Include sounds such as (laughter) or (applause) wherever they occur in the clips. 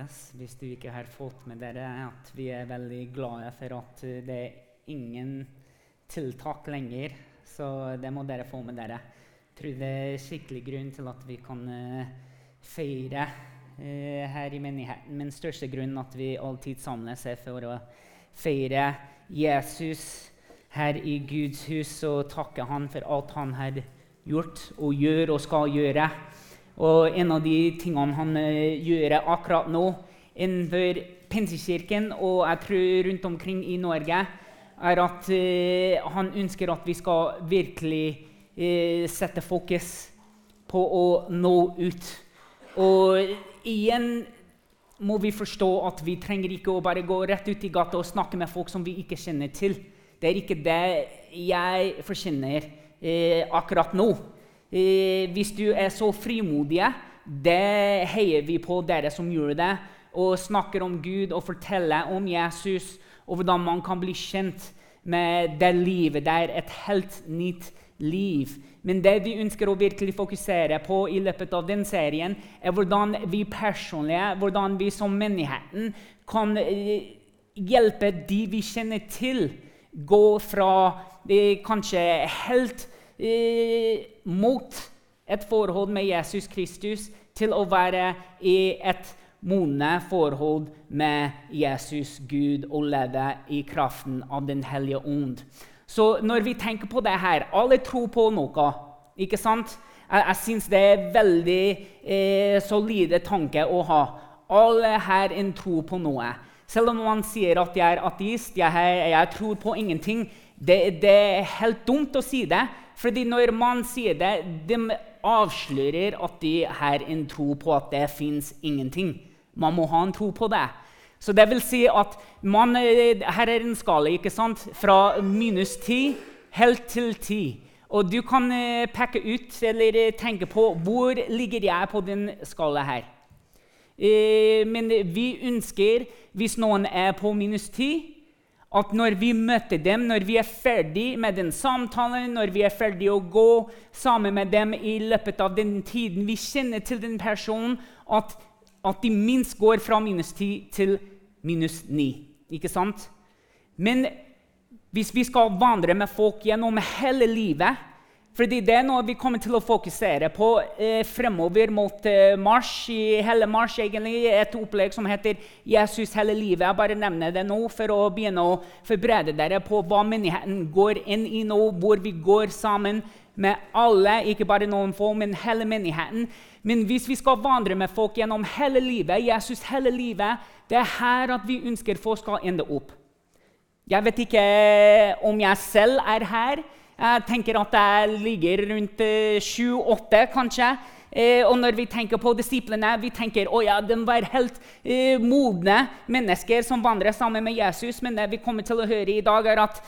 deres hvis du ikke har fått med dere at vi er veldig glade for at eh, det er ingen tiltak lenger. Så det må dere få med dere. Jeg tror det er skikkelig grunn til at vi kan uh, feire uh, her i menigheten. Men største grunn at vi alltid samles, er for å feire Jesus her i Guds hus og takke han for alt han har gjort og gjør og skal gjøre. Og en av de tingene han uh, gjør akkurat nå innenfor Pinsekirken og jeg tror rundt omkring i Norge, er at uh, han ønsker at vi skal virkelig uh, sette fokus på å nå ut. Og igjen må vi forstå at vi trenger ikke å bare gå rett ut i gata og snakke med folk som vi ikke kjenner til. Det er ikke det jeg forkjenner akkurat nå. Eh, hvis du er så frimodige, det heier vi på dere som gjør det. Og snakker om Gud og forteller om Jesus og hvordan man kan bli kjent med det livet der. Et helt nytt liv. Men det vi ønsker å virkelig fokusere på i løpet av den serien, er hvordan vi personlige, hvordan vi som menigheten kan eh, hjelpe de vi kjenner til, gå fra eh, kanskje helt mot et forhold med Jesus Kristus til å være i et modne forhold med Jesus Gud og leve i kraften av Den hellige ånd. Så når vi tenker på det her Alle tror på noe, ikke sant? Jeg, jeg syns det er veldig eh, solide tanke å ha. Alle her en tro på noe. Selv om man sier at jeg er ateist, jeg, jeg tror på ingenting. Det, det, er helt dumt å si det. Fordi når man sier det, de avslører at de har en tro på at det fins ingenting. Man må ha en tro på det. Så det vil si at man, eh, Her er en skala ikke sant? fra minus 10 helt til 10. Og du kan eh, peke ut eller eh, tenke på hvor ligger jeg på den skala her. Men vi ønsker, hvis noen er på minus 10 at når vi møter dem, når vi er ferdig med den samtalen, når vi er ferdig å gå sammen med dem i løpet av den tiden vi kjenner til den personen, at, at de minst går fra minus 10 til minus 9. Ikke sant? Men hvis vi skal vandre med folk gjennom hele livet fordi Det er noe vi kommer til å fokusere på eh, fremover mot eh, mars. I hele mars egentlig, et opplegg som heter 'Jesus hele livet'. Jeg bare nevner det nå for å begynne å forberede dere på hva menigheten går inn i nå, hvor vi går sammen med alle, ikke bare noen få, men hele menigheten. Men hvis vi skal vandre med folk gjennom hele livet, Jesus hele livet, det er her at vi ønsker folk skal ende opp. Jeg vet ikke om jeg selv er her. Jeg tenker at det ligger rundt eh, sju-åtte, kanskje. Eh, og når vi tenker på disiplene, vi tenker at ja, de var helt eh, modne mennesker som vandrer sammen med Jesus. Men det vi kommer til å høre i dag, er at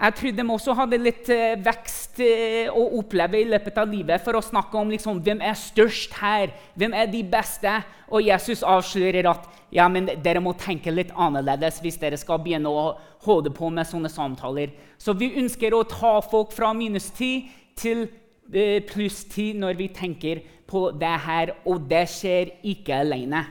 jeg tror de også hadde litt eh, vekst eh, å oppleve i løpet av livet for å snakke om liksom, hvem er størst her, hvem er de beste. Og Jesus avslører at ja, men dere må tenke litt annerledes hvis dere skal begynne å holde på med sånne samtaler. Så vi ønsker å ta folk fra minus 10 til eh, pluss 10 når vi tenker på det her, og det skjer ikke alene.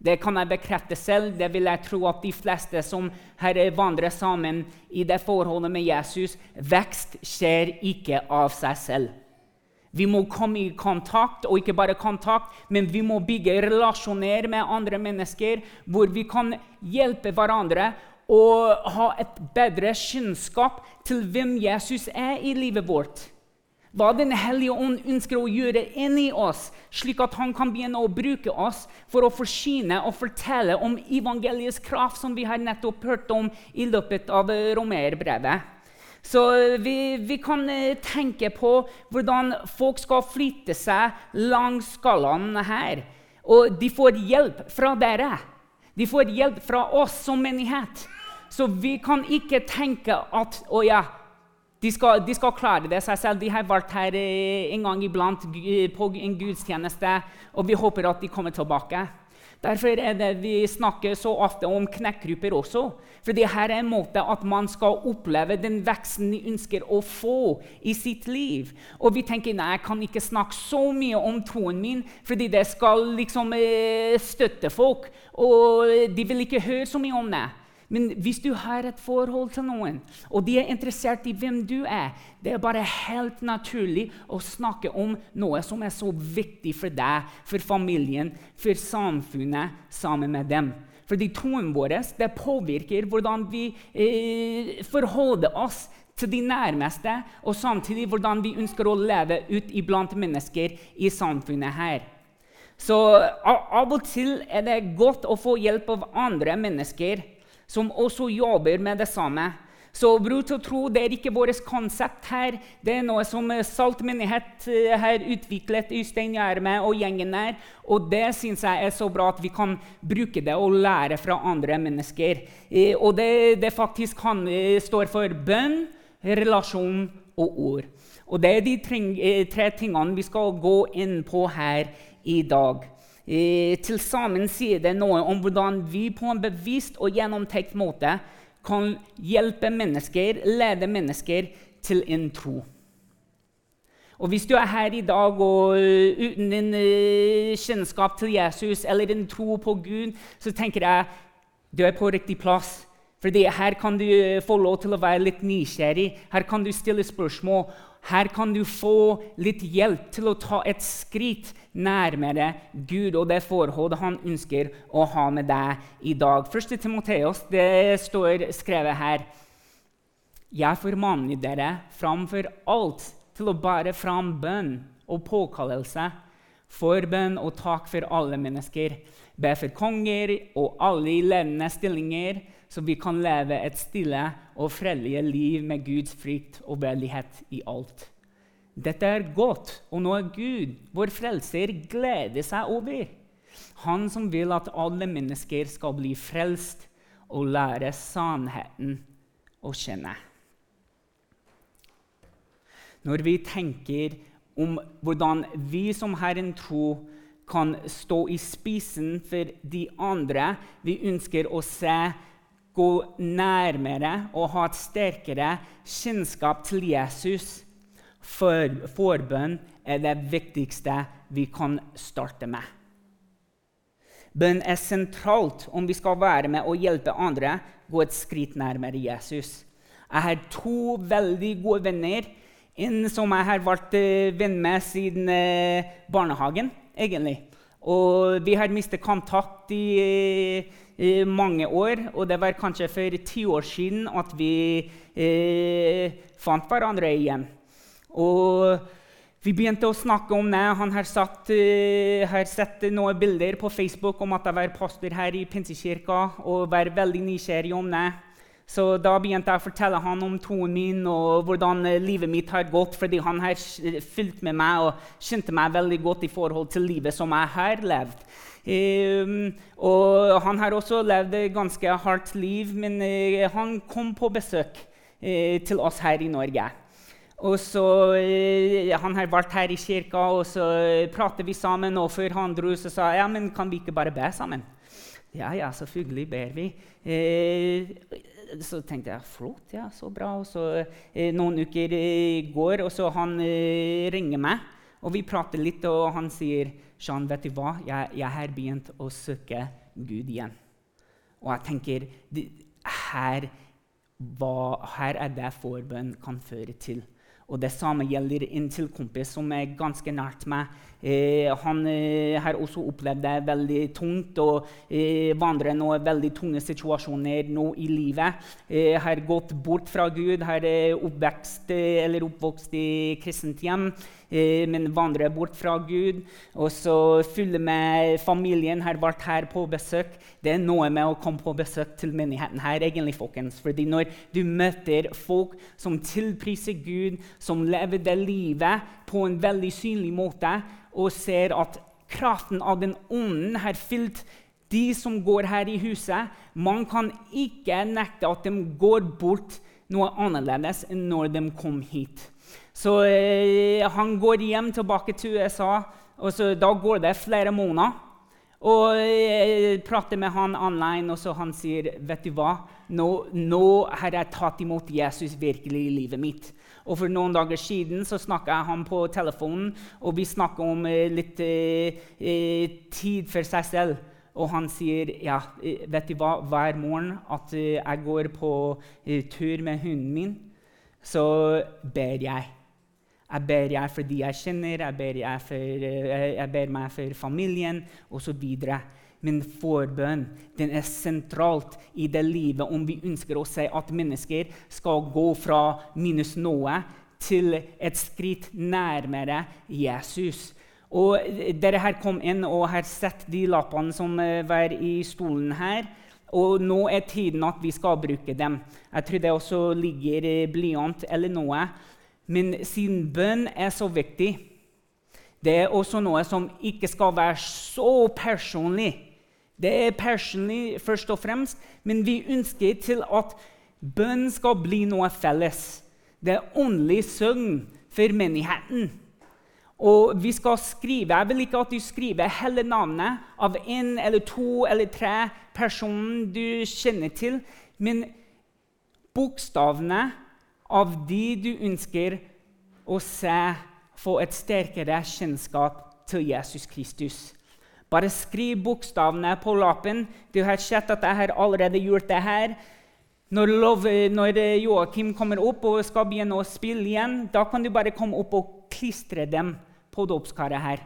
Det kan jeg bekrefte selv. Det vil jeg tro at de fleste som her vandrer sammen i det forholdet med Jesus, vekst skjer ikke av seg selv. Vi må komme i kontakt, og ikke bare kontakt, men vi må bygge relasjoner med andre mennesker, hvor vi kan hjelpe hverandre og ha et bedre kjennskap til hvem Jesus er i livet vårt hva Den hellige ånd ønsker å gjøre inni oss, slik at han kan begynne å bruke oss for å forsyne og fortelle om evangeliets kraft, som vi har nettopp hørt om i løpet av romerbrevet. Så vi, vi, kan eh, tenke på hvordan folk skal flytte seg langs skalaen her. Og de får hjelp fra dere. De får hjelp fra oss som menighet. Så vi kan ikke tenke at å ja, De skal, de skal, klare det seg selv. De har vært her eh, en gang iblant på en gudstjeneste, og vi håper at de kommer tilbake. Derfor er det vi snakker så ofte om knekkgrupper også. For det her er en måte at man skal oppleve den veksten de ønsker å få i sitt liv. Og vi tenker nei, jeg kan ikke snakke så mye om troen min, fordi det skal liksom eh, støtte folk. Og de vil ikke høre så mye om det. Men hvis du har et forhold til noen, og de er interessert i hvem du er, det er bare helt naturlig å snakke om noe som er så viktig for deg, for familien, for samfunnet, sammen med dem. Fordi troen vår det påvirker hvordan vi eh, forholder oss til de nærmeste, og samtidig hvordan vi ønsker å leve ut iblant mennesker i samfunnet her. Så av og til er det godt å få hjelp av andre mennesker som også jobber med det samme. Så bror og tro det er ikke vårt konsept her. Det er noe som Salt menighet eh, har utviklet i Steinhjerme og gjengen der. Og det syns jeg er så bra at vi kan bruke det og lære fra andre mennesker. Eh, og det, det faktisk eh, står for bønn, relasjon og ord. Og det er de tre tingene vi skal gå inn på her i dag. Eh, til sammen sier det noe om hvordan vi på en bevisst og gjennomtenkt måte kan hjelpe mennesker, lede mennesker til en tro. Og Hvis du er her i dag og uh, uten en uh, kjennskap til Jesus eller en tro på Gud, så tenker jeg du er på riktig plass. For her kan du få lov til å være litt nysgjerrig. Her kan du stille spørsmål. Her kan du få litt hjelp til å ta et skritt nærmere Gud og det forholdet han ønsker å ha med deg i dag. Første Timoteos, det står skrevet her. Jeg formaner dere framfor alt til å bære fram bønn og påkallelse, forbønn og takk for alle mennesker. Be for konger og alle i levende stillinger så vi kan leve et stille og fredelig liv med Guds frykt og veldighet i alt. Dette er godt, og noe Gud, vår frelser, gleder seg over. Han som vil at alle mennesker skal bli frelst og lære sannheten å kjenne. Når vi tenker om hvordan vi som Herren en tro, kan stå i spissen for de andre vi ønsker å se gå nærmere og ha et sterkere kjennskap til Jesus. For, forbønn er det viktigste vi kan starte med. Bønn er sentralt om vi skal være med og hjelpe andre gå et skritt nærmere Jesus. Jeg har to veldig gode venner. En som jeg har vært eh, venn med siden eh, barnehagen. egentlig. Og vi har mistet kontakt i eh, i mange år. Og det var kanskje for ti år siden at vi eh, fant hverandre igjen. Og vi begynte å snakke om det. Han har, satt, uh, har, sett noen bilder på Facebook om at jeg var pastor her i Pinsekirka, og var veldig nysgjerrig om det. Så da begynte jeg å fortelle han om troen min og hvordan uh, livet mitt har gått, fordi han har fulgt med meg og kjente meg veldig godt i forhold til livet som jeg har levd. Um, og han har også levd et ganske hardt liv, men uh, han kom på besøk uh, til oss her i Norge. Og så, uh, Han har vært her i kirka, og så pratet vi sammen. Og før han dro, så sa ja, men kan vi ikke bare be sammen. Ja, ja, selvfølgelig ber vi. så tenkte jeg flott, ja, så bra. Og så Noen uker går, og så han ringer meg. Og vi prater litt, og han sier Jean, vet du hva? Jeg, jeg har begynt å søke Gud igjen. Og jeg tenker her, hva, her er det forbønn kan føre til. Og det samme gjelder en til kompis som er ganske nært meg. Eh, han eh, har også opplevd det veldig tungt og eh, vandrer nå veldig tunge situasjoner nå i livet. Eh, har gått bort fra Gud, har eh, eller oppvokst i kristent hjem. Eh, men vandrer bort fra Gud. Og så følger med familien har vært her på besøk. Det er noe med å komme på besøk til menigheten her. egentlig, folkens. Fordi når du møter folk som tilpriser Gud, som lever det livet på en veldig synlig måte, og ser at kraften av den ånden har fylt de som går her i huset Man kan ikke nekte at de går bort noe annerledes enn når de kom hit. Så eh, han går hjem tilbake til USA, og så, da går det flere måneder. Og jeg prater med han online, og så han sier, 'Vet du hva? Nå, nå har jeg tatt imot Jesus virkelig i livet mitt.' Og For noen dager siden så snakka jeg ham på telefonen, og vi snakka om eh, litt eh, eh, tid for seg selv. Og han sier, 'Ja, eh, vet du hva? Hver morgen at eh, jeg går på eh, tur med hunden min, så ber jeg.' Jeg ber jeg for de jeg kjenner, jeg ber, jeg for, eh, jeg ber meg for familien osv. Men forbønn den er sentralt i det livet om vi ønsker å si at mennesker skal gå fra minus noe til et skritt nærmere Jesus. Og Dere her kom inn og har sett de lappene som eh, var i stolen her. Og nå er tiden at vi skal bruke dem. Jeg tror det også ligger blyant eller noe. Men siden bønn er så viktig, det er også noe som ikke skal være så personlig. Det er personlig først og fremst, men vi ønsker til at bønn skal bli noe felles. Det er åndelig søgn for menigheten. Og vi skal skrive, Jeg vil ikke at du skriver hele navnet av én eller to eller tre personer du kjenner til, men bokstavene av de du ønsker å se få et sterkere kjennskap til Jesus Kristus. Bare skriv bokstavene på lappen. Du har sett at jeg har allerede gjort det her. Når, lov, når Joakim kommer opp og skal begynne å spille igjen, da kan du bare komme opp og klistre dem på dåpskaret her.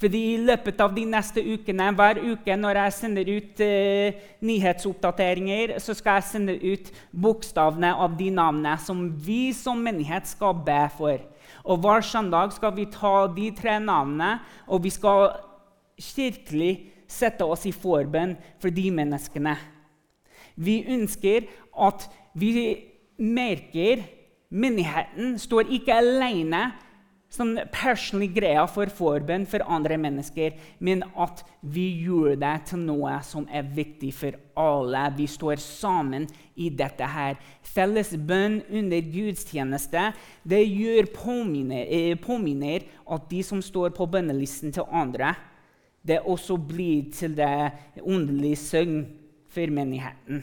Fordi I løpet av de neste ukene, hver uke når jeg sender ut uh, nyhetsoppdateringer, så skal jeg sende ut bokstavene av de navnene som vi som menighet skal be for. Og Hver søndag skal vi ta de tre navnene, og vi skal kirkelig sette oss i forbønn for de menneskene. Vi ønsker at vi merker menigheten står ikke alene sånn personlig greie for forbønn for andre mennesker, men at vi gjør det til noe som er viktig for alle. Vi står sammen i dette her. Felles bønn under gudstjeneste det gjør påminner, eh, påminner at de som står på bønnelisten til andre, det også blir til det åndelige søgn for menigheten.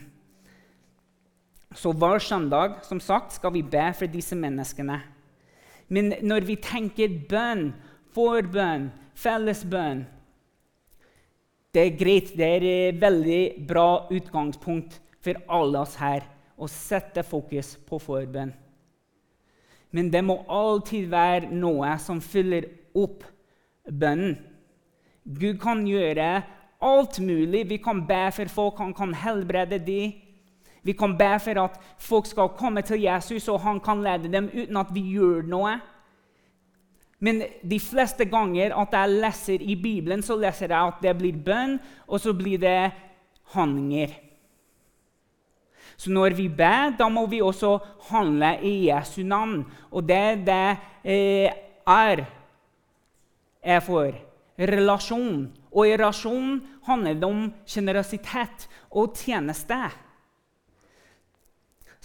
Så hver søndag som sagt, skal vi be for disse menneskene. Men når vi tenker bønn, forbønn, fellesbønn Det er greit, det er et veldig bra utgangspunkt for alle oss her å sette fokus på forbønn. Men det må alltid være noe som fyller opp bønnen. Gud kan gjøre alt mulig. Vi kan be for folk, han kan helbrede dem. Vi kan be for at folk skal komme til Jesus, og han kan lede dem uten at vi gjør noe. Men de fleste ganger at jeg leser i Bibelen, så leser jeg at det blir bønn, og så blir det handlinger. Så når vi ber, da må vi også handle i Jesu navn. Og det er det eh, er, er for relasjon. Og i relasjon handler det om generøsitet og tjeneste.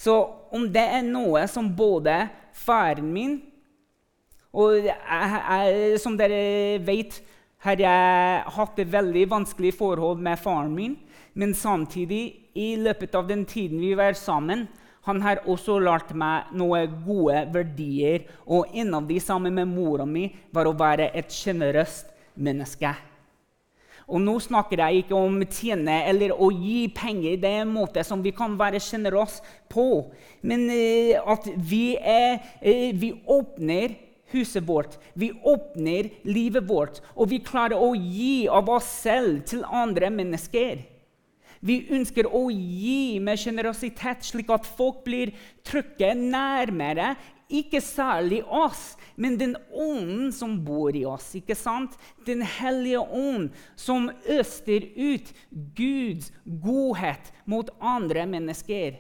Så om det er noe som både faren min og jeg, jeg, som dere vet, har jeg hatt et veldig vanskelig forhold med faren min. Men samtidig, i løpet av den tiden vi var sammen, han har også lært meg noen gode verdier. Og en av de sammen med mora mi var å være et sjenerøst menneske. Og nå snakker jeg ikke om tjene eller å gi penger. Det er en måte som vi kan være sjenerøse på. Men eh, at vi, er, eh, vi åpner huset vårt, vi åpner livet vårt, og vi klarer å gi av oss selv til andre mennesker. Vi ønsker å gi med sjenerøsitet, slik at folk blir trykket nærmere ikke særlig oss, men den ånden som bor i oss. ikke sant? Den hellige ånd som øster ut Guds godhet mot andre mennesker.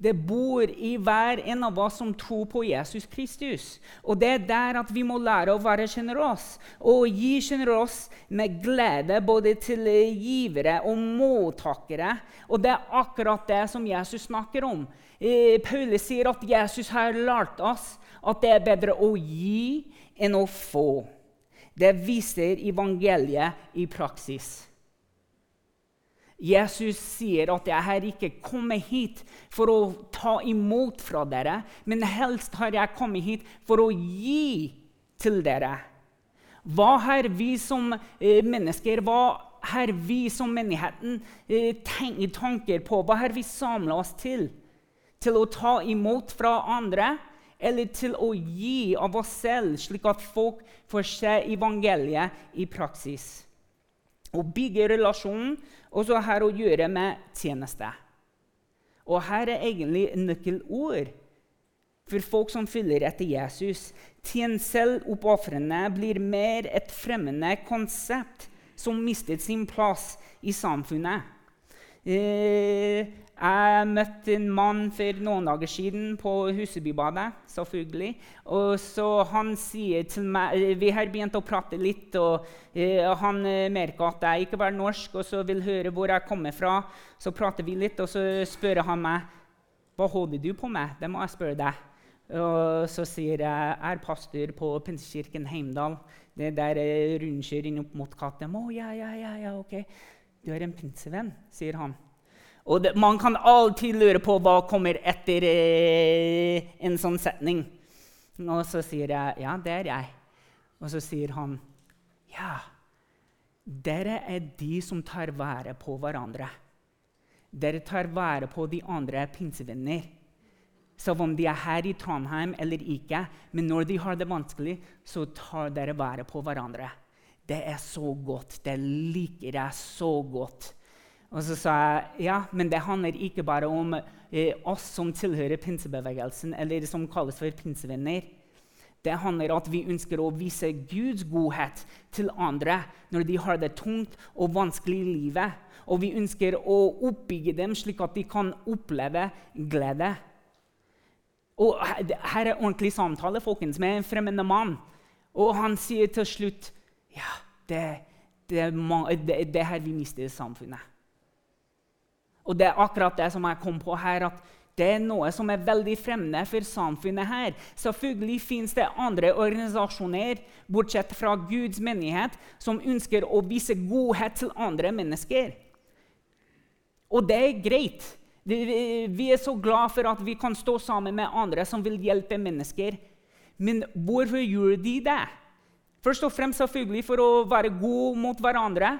Det bor i hver en av oss som tror på Jesus Kristus. Og det er der at vi må lære å være sjenerøse og gi sjenerøst med glede både til givere og mottakere. Og det er akkurat det som Jesus snakker om. Eh, Paulus sier at Jesus har lært oss at det er bedre å gi enn å få. Det viser evangeliet i praksis. Jesus sier at 'jeg har ikke kommet hit for å ta imot fra dere', men helst har jeg kommet hit for å gi til dere. Hva har vi som eh, mennesker, hva har vi som menigheten tenkt tanker på? Hva har vi samla oss til? Til å ta imot fra andre, eller til å gi av oss selv, slik at folk får se evangeliet i praksis? Å bygge relasjonen også her å gjøre med tjeneste. Og her er egentlig nøkkelord for folk som følger etter Jesus. Tjensel selvoppofrende blir mer et fremmende konsept som mistet sin plass i samfunnet. Eh, jeg møtte en mann for noen dager siden på Husebybadet. selvfølgelig. Og så Han sier til meg Vi har begynt å prate litt, og eh, han eh, merker at jeg ikke var norsk og så vil høre hvor jeg kommer fra. Så prater vi litt, og så spør han meg hva holder du på med. Det må jeg spørre deg. Og så sier jeg jeg er pastor på Pinsekirken Heimdal. Det der rundkjøringen opp mot Kattem. Ja, ja, ja, ja, ok. Du er en pinsevenn, sier han. Og det, man kan alltid lure på hva kommer etter eh, en sånn setning. Og så sier jeg, 'Ja, det er jeg.' Og så sier han, 'Ja, dere er de som tar vare på hverandre.' Dere tar vare på de andre pinsevenner. Som om de er her i Trondheim eller ikke, men når de har det vanskelig, så tar dere vare på hverandre. Det er så godt. Det liker jeg så godt. Og så sa jeg ja, men det handler ikke bare om eh, oss som tilhører pinsebevegelsen, eller som kalles for pinsevenner. Det handler om at vi ønsker å vise Guds godhet til andre når de har det tungt og vanskelig i livet. Og vi ønsker å oppbygge dem slik at de kan oppleve glede. Og Her er ordentlig samtale folkens, med en fremmede mann. Og han sier til slutt ja, det, det, det, det her vi mister i samfunnet. Og det er akkurat det som jeg kom på her, at det er noe som er veldig fremmede for samfunnet her. Selvfølgelig fins det andre organisasjoner bortsett fra Guds menighet, som ønsker å vise godhet til andre mennesker. Og det er greit. Vi er så glad for at vi kan stå sammen med andre som vil hjelpe mennesker. Men hvorfor gjør de det? Først og fremst selvfølgelig for å være gode mot hverandre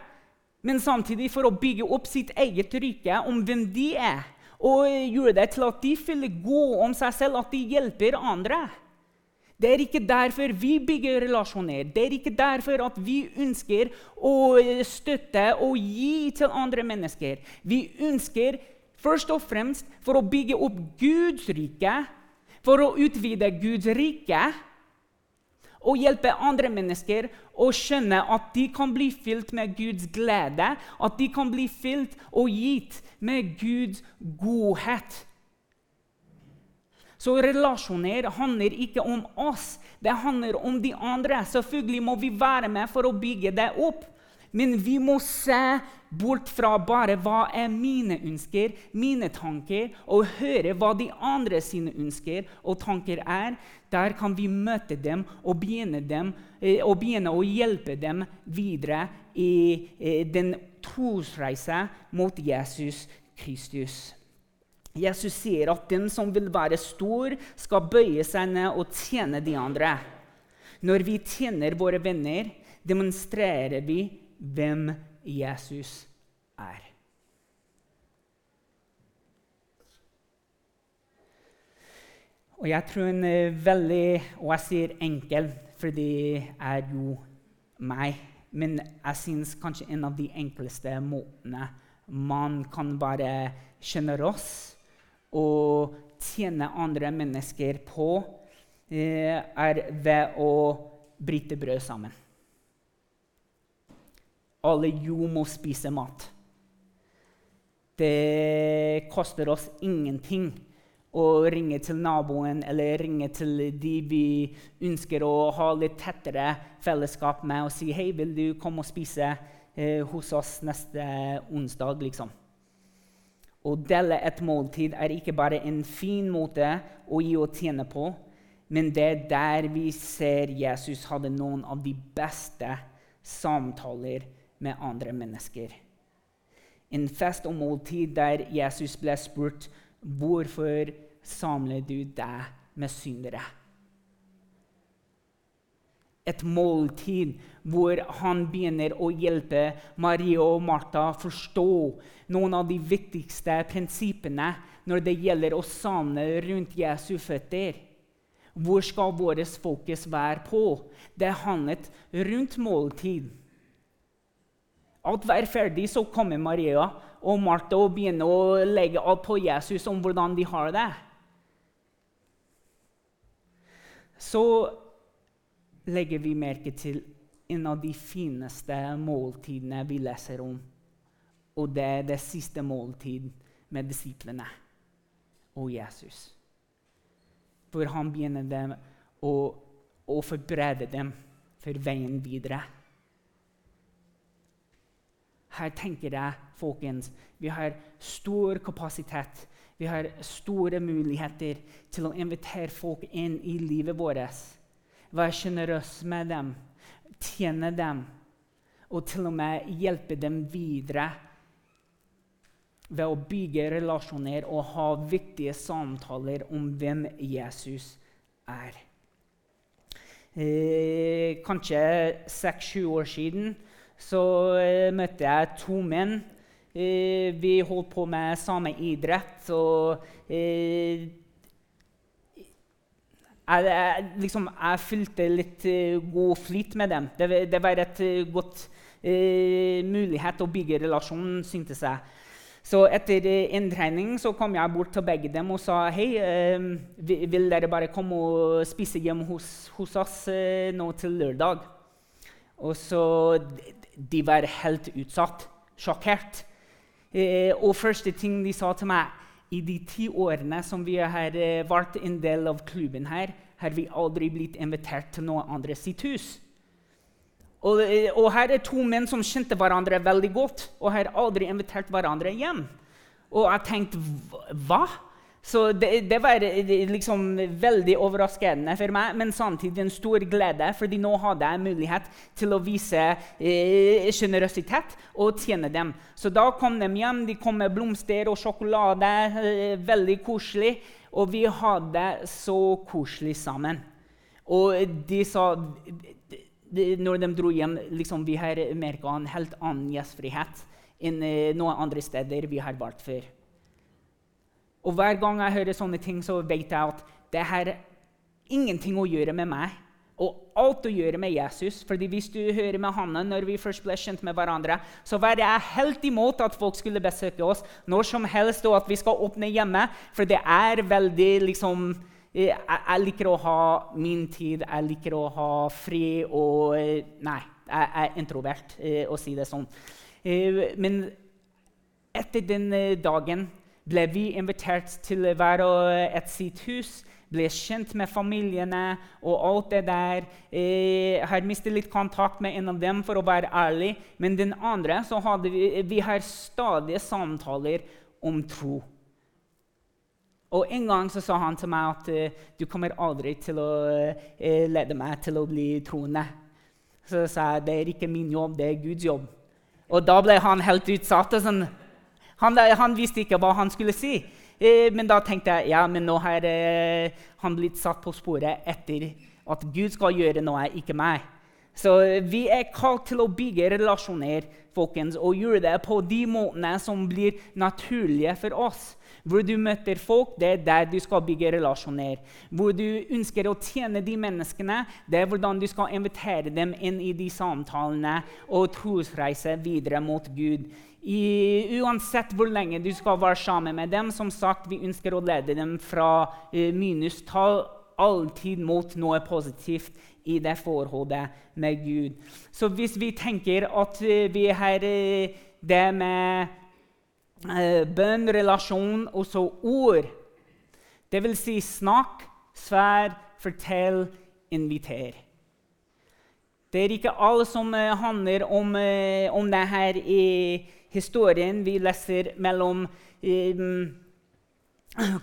men samtidig for å bygge opp sitt eget rike om hvem de er. Og gjøre det til at de føler gode om seg selv, at de hjelper andre. Det er ikke derfor vi bygger relasjoner. Det er ikke derfor at vi ønsker å støtte og gi til andre mennesker. Vi ønsker først og fremst for å bygge opp Guds rike, for å utvide Guds rike og hjelpe andre mennesker å skjønne at de kan bli fylt med Guds glede, at de kan bli fylt og gitt med Guds godhet. Så relasjoner handler ikke om oss, det handler om de andre. Selvfølgelig må vi være med for å bygge det opp. Men vi må se bort fra bare hva er mine ønsker, mine tanker, og høre hva de andre sine ønsker og tanker er. Der kan vi møte dem og begynne, dem, eh, og begynne å hjelpe dem videre i eh, den trosreise mot Jesus Kristus. Jesus sier at den som vil være stor, skal bøye seg ned og tjene de andre. Når vi tjener våre venner, demonstrerer vi hvem Jesus er. Og jeg tror en eh, veldig Og jeg sier enkel, for det er jo meg. Men jeg syns kanskje en av de enkleste måtene man kan være sjenerøs og tjene andre mennesker på, eh, er ved å bryte brød sammen. Alle jo må spise mat. Det koster oss ingenting å ringe til naboen eller ringe til de vi ønsker å ha litt tettere fellesskap med, og si hei, vil du komme og spise eh, hos oss neste onsdag. liksom. Å dele et måltid er ikke bare en fin måte å gi og tjene på, men det er der vi ser Jesus hadde noen av de beste samtaler med andre mennesker. En fest og måltid der Jesus ble spurt Hvorfor samler du deg med syndere? Et måltid hvor han begynner å hjelpe Marie og Martha forstå noen av de viktigste prinsippene når det gjelder å samle rundt Jesu føtter. Hvor skal vårt fokus være på? Det handlet rundt måltid. Alt hver ferdig, så kommer Maria og Martha og begynner å legge alt på Jesus om hvordan de har det. Så legger vi merke til en av de fineste måltidene vi leser om. Og det er det siste måltid med disiplene og Jesus. For han begynner å, å forberede dem for veien videre. Her tenker jeg, folkens, vi har stor kapasitet. Vi har store muligheter til å invitere folk inn i livet vårt. Være sjenerøs med dem, tjene dem og til og med hjelpe dem videre ved å bygge relasjoner og ha viktige samtaler om hvem Jesus er. Eh, kanskje seks-sju år siden så eh, møtte jeg to menn. Eh, vi holdt på med samme idrett. og eh, jeg, liksom, jeg fylte litt god flyt med dem. Det, det var et godt uh, mulighet å bygge relasjon, syntes jeg. Så etter inntrening så kom jeg bort til begge dem og sa hei, vil dere bare komme og spise hjemme hos, hos oss nå til lørdag. Og så de var helt utsatt, sjokkert. Eh, og første ting de sa til meg i de ti årene som vi har eh, vært en del av klubben her, har vi aldri blitt invitert til noen andre sitt hus. Og, eh, og, her er to menn som kjente hverandre veldig godt, og har aldri invitert hverandre hjem. Og jeg tenkte hva? Så det, det var liksom veldig overraskende for meg, men samtidig en stor glede, fordi nå hadde jeg mulighet til å vise sjenerøsitet eh, og tjene dem. Så da kom de hjem. De kom med blomster og sjokolade. Eh, veldig koselig. Og vi hadde så koselig sammen. Og de sa Når de dro hjem, liksom, vi har merka en helt annen gjestfrihet enn eh, noen andre steder vi har vært før. Og hver gang jeg hører sånne ting, så vet jeg at det har ingenting å gjøre med meg. Og alt å gjøre med Jesus. fordi hvis du hører med Hanne, når vi først ble kjent med hverandre, så var jeg helt imot at folk skulle besøke oss når som helst, og at vi skal åpne hjemme. For det er veldig liksom eh, jeg, liker å ha min tid, jeg liker å ha fri og eh, Nei, jeg er introvert, eh, å si det sånn. Men etter den dagen ble vi invitert til være et sitt hus, ble kjent med familiene og alt det der. Jeg har mistet litt kontakt med en av dem, for å være ærlig. Men den andre så hadde vi, vi har stadig samtaler om tro. Og En gang så sa han til meg at uh, du kommer aldri til å uh, lede meg til å bli troende. Så sa jeg det er ikke min jobb, det er Guds jobb. Og da ble han helt utsatt. og sånn, han, han, visste ikke hva han skulle si. Eh, men da tenkte jeg ja, men nå har eh, han blitt satt på sporet etter at Gud skal gjøre noe, ikke meg. Så vi er kalt til å bygge relasjoner folkens, og gjøre det på de måtene som blir naturlige for oss. Hvor du møter folk, det er der du skal bygge relasjoner. Hvor du ønsker å tjene de menneskene, det er hvordan du skal invitere dem inn i de samtalene og trosreise videre mot Gud. I, uansett hvor lenge du skal være sammen med dem. Som sagt, Vi ønsker å lede dem fra eh, minustall alltid mot noe positivt i det forholdet med Gud. Så hvis vi tenker at eh, vi har eh, det med bønn, relasjon og så ord Det vil si snakk, svær, fortell, inviter. Det er ikke alle som eh, handler om, eh, om det her i historien vi leser mellom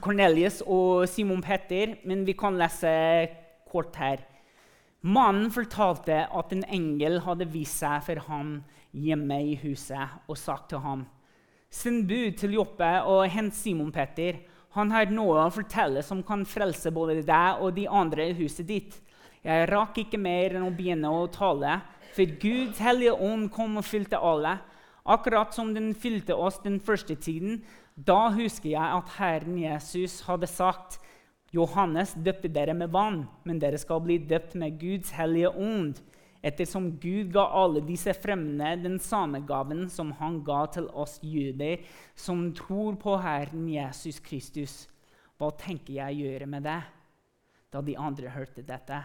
Cornelius og Simon Petter, men vi kan lese kort her. Mannen fortalte at en engel hadde vist seg for ham hjemme i huset og sagt til ham Send bud til Joppe og hent Simon Petter. Han har noe å fortelle som kan frelse både deg og de andre i huset ditt. Jeg rakk ikke mer enn å begynne å tale, for Guds hellige ånd kom og fylte alle, akkurat som den fylte oss den første tiden. Da husker jeg at Herren Jesus hadde sagt, 'Johannes døpte dere med vann, men dere skal bli døpt med Guds hellige ånd.' Ettersom Gud ga alle disse fremmede den samme gaven som han ga til oss jøder som tror på Herren Jesus Kristus. Hva tenker jeg å gjøre med det? Da de andre hørte dette,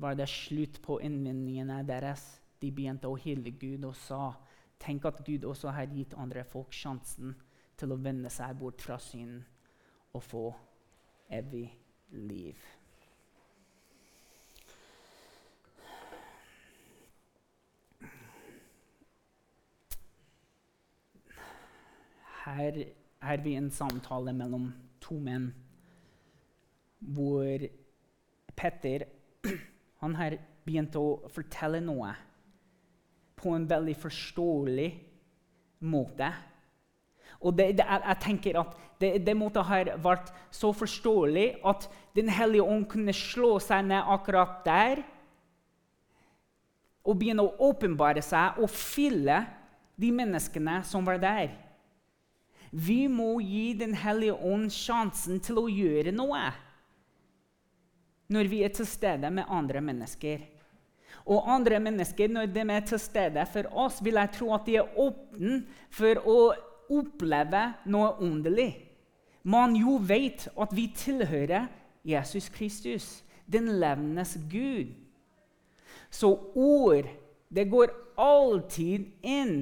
var det slutt på innvendingene deres. De begynte å hylle Gud og sa, Tenk at Gud også har gitt andre folk sjansen til å vende seg bort fra synden og få evig liv. Her er vi en samtale mellom to menn hvor Petter (clears throat) han har begynt å fortelle noe på en veldig forståelig måte. Og det, det, jeg, jeg, tenker at det, det måtte ha vært så forståelig at Den hellige ånd kunne slå seg ned akkurat der og begynne å åpenbare seg og fylle de menneskene som var der. Vi må gi Den hellige ånd sjansen til å gjøre noe når vi er til stede med andre mennesker. Og andre mennesker, når de er til stede for oss, vil jeg tro at de er åpne for å oppleve noe underlig. Man jo vet at vi tilhører Jesus Kristus, den levnes Gud. Så ord det går alltid inn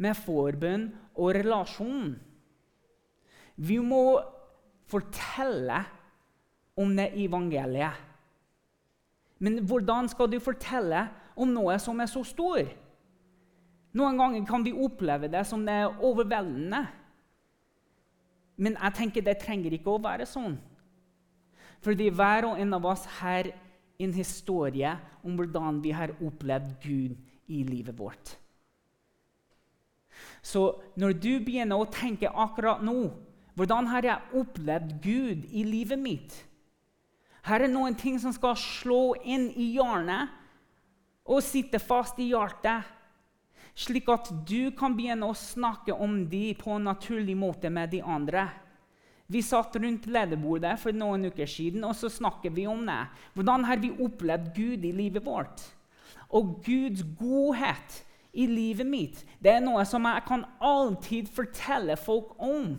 med forbønn og relasjon. Vi må fortelle om det evangeliet. Men hvordan skal du fortelle om noe som er så stor? Noen ganger kan vi oppleve det som det er overveldende. Men jeg tenker det trenger ikke å være sånn. Fordi hver og en av oss har en historie om hvordan vi har opplevd Gud i livet vårt. Så når du begynner å tenke akkurat nå hvordan har jeg opplevd Gud i livet mitt? Her er noen ting som skal slå inn i hjørnet og sitte fast i hjertet, slik at du kan begynne å snakke om dem på en naturlig måte med de andre. Vi satt rundt lederbordet for noen uker siden og så snakker vi om det. Hvordan har vi opplevd Gud i livet vårt? Og Guds godhet i livet mitt det er noe som jeg kan alltid fortelle folk om.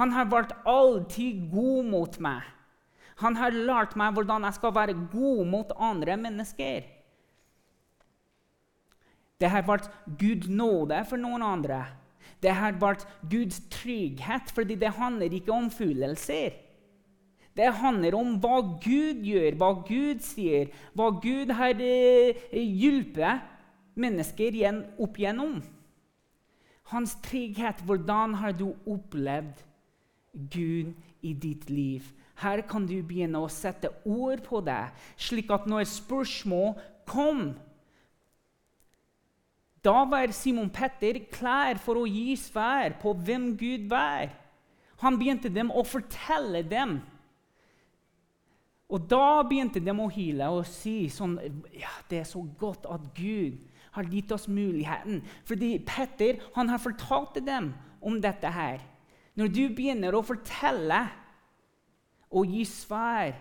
Han har vært alltid god mot meg. Han har lært meg hvordan jeg skal være god mot andre mennesker. Det har vært Guds nåde for noen andre. Det har vært Guds trygghet, fordi det handler ikke om følelser. Det handler om hva Gud gjør, hva Gud sier, hva Gud har eh, hjulpet mennesker opp igjennom. Hans trygghet, hvordan har du opplevd Gud i ditt liv. Her kan du begynne å sette ord på det, slik at når spørsmål kom Da var Simon Petter klar for å gi svar på hvem Gud var. Han begynte dem å fortelle dem. Og da begynte de å hyle og si sånn ja, Det er så godt at Gud har gitt oss muligheten. Fordi Petter han har fortalt dem om dette her. Når du begynner å fortelle og gi svar,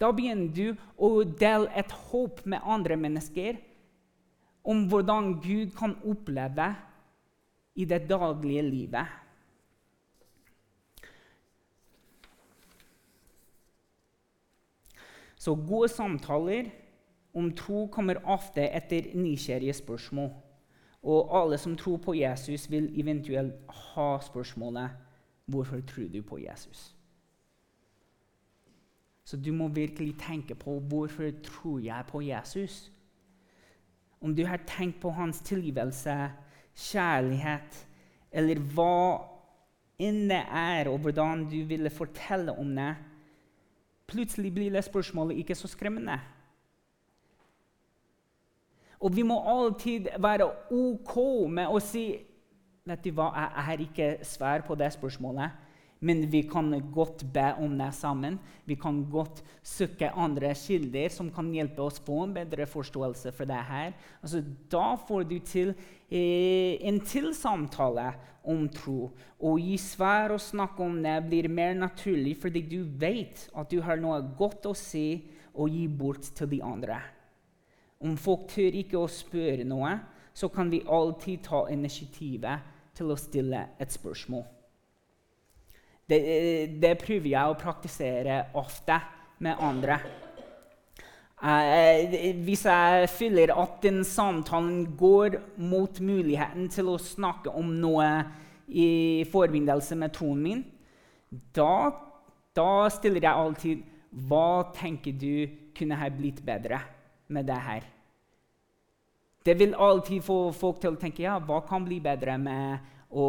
da begynner du å dele et håp med andre mennesker om hvordan Gud kan oppleve i det daglige livet. Så gode samtaler om tro kommer ofte etter nysgjerrige spørsmål. Og alle som tror på Jesus, vil eventuelt ha spørsmålet Hvorfor tror du på Jesus? Så du må virkelig tenke på hvorfor tror jeg på Jesus. Om du har tenkt på hans tilgivelse, kjærlighet, eller hva enn det er, og hvordan du ville fortelle om det, plutselig blir det spørsmålet ikke så skremmende. Og vi må alltid være OK med å si Vet du hva, jeg har ikke svar på det spørsmålet. Men vi kan godt be om det sammen. Vi kan godt søke andre kilder som kan hjelpe oss få en bedre forståelse for det her. Altså, da får du til eh, en til samtale om tro. Å gi svar og snakke om det blir mer naturlig fordi du vet at du har noe godt å si og gi bort til de andre. Om folk tør ikke å spørre noe, så kan vi alltid ta initiativet til å stille et spørsmål. Det, det prøver jeg å praktisere ofte med andre. Eh, hvis jeg føler at den samtalen går mot muligheten til å snakke om noe i forbindelse med tonen min, da, da stiller jeg alltid Hva tenker du kunne ha blitt bedre? med det her. Det vil alltid få folk til å tenke ja, hva kan bli bedre med å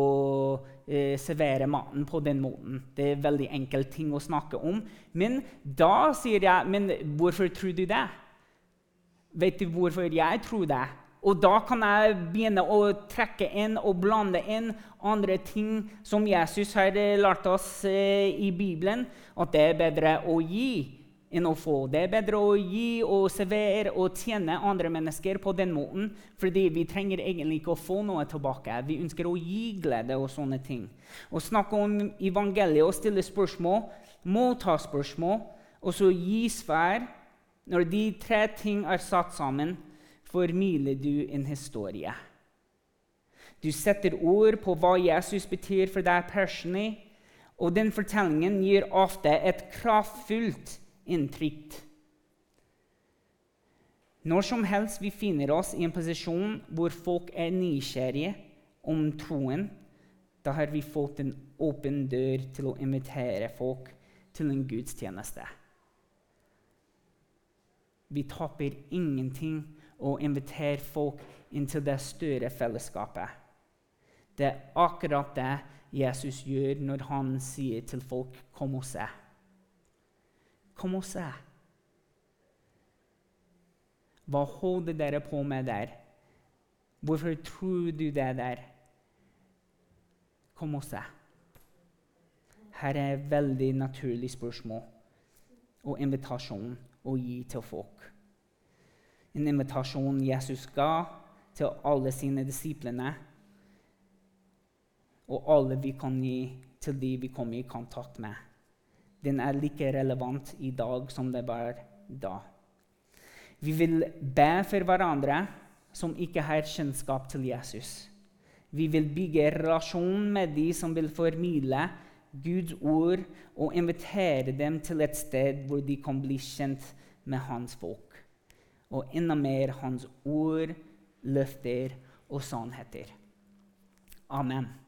eh, servere maten på den måten. Det er veldig enkel ting å snakke om. Men da sier jeg men hvorfor tror du det? Vet du hvorfor jeg tror det? Og da kan jeg begynne å trekke inn og blande inn andre ting som Jesus har lært oss eh, i Bibelen, at det er bedre å gi enn å få. Det er bedre å gi og servere og tjene andre mennesker på den måten, fordi vi trenger egentlig ikke å få noe tilbake. Vi ønsker å gi glede og sånne ting. Å snakke om evangeliet og stille spørsmål, motta spørsmål, og så gi svar. Når de tre ting er satt sammen, formidler du en historie. Du setter ord på hva Jesus betyr for deg personlig, og den fortellingen gir ofte et kraftfullt inntrykk. Når som helst vi finner oss i en posisjon hvor folk er nysgjerrige om troen, da har vi fått en åpen dør til å invitere folk til en gudstjeneste. Vi taper ingenting å invitere folk inn til det større fellesskapet. Det er akkurat det Jesus gjør når han sier til folk 'kom og se'. Kom og se. Hva holder dere på med der? Hvorfor tror du det der? Kom og se. Her er et veldig naturlig spørsmål og invitasjon å gi til folk. En invitasjon Jesus ga til alle sine disiplene, og alle vi kan gi til de vi kommer i kontakt med den er like relevant i dag som det var da. Vi vil be for hverandre som ikke har kjennskap til Jesus. Vi vil bygge relasjon med de som vil formidle Guds ord, og invitere dem til et sted hvor de kan bli kjent med hans folk. Og enda mer hans ord, løfter og sannheter. Amen.